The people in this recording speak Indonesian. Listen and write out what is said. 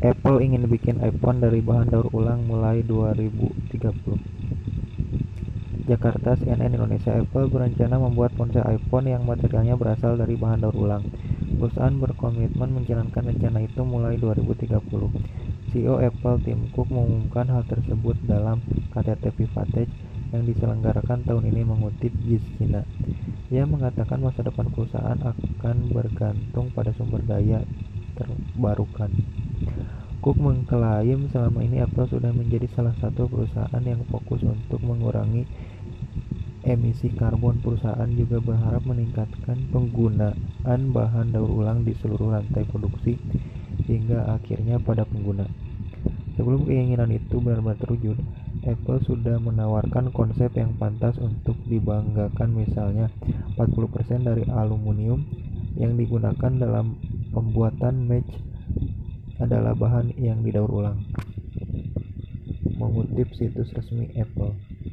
Apple ingin bikin iPhone dari bahan daur ulang mulai 2030. Jakarta, CNN Indonesia Apple berencana membuat ponsel iPhone yang materialnya berasal dari bahan daur ulang. Perusahaan berkomitmen menjalankan rencana itu mulai 2030. CEO Apple Tim Cook mengumumkan hal tersebut dalam KTT Vivatech yang diselenggarakan tahun ini mengutip Giz China. Ia mengatakan masa depan perusahaan akan bergantung pada sumber daya terbarukan. Cook mengklaim selama ini Apple sudah menjadi salah satu perusahaan yang fokus untuk mengurangi emisi karbon. Perusahaan juga berharap meningkatkan penggunaan bahan daur ulang di seluruh rantai produksi hingga akhirnya pada pengguna. Sebelum keinginan itu benar-benar terwujud, Apple sudah menawarkan konsep yang pantas untuk dibanggakan misalnya 40% dari aluminium yang digunakan dalam pembuatan Mac adalah bahan yang didaur ulang. Mengutip situs resmi Apple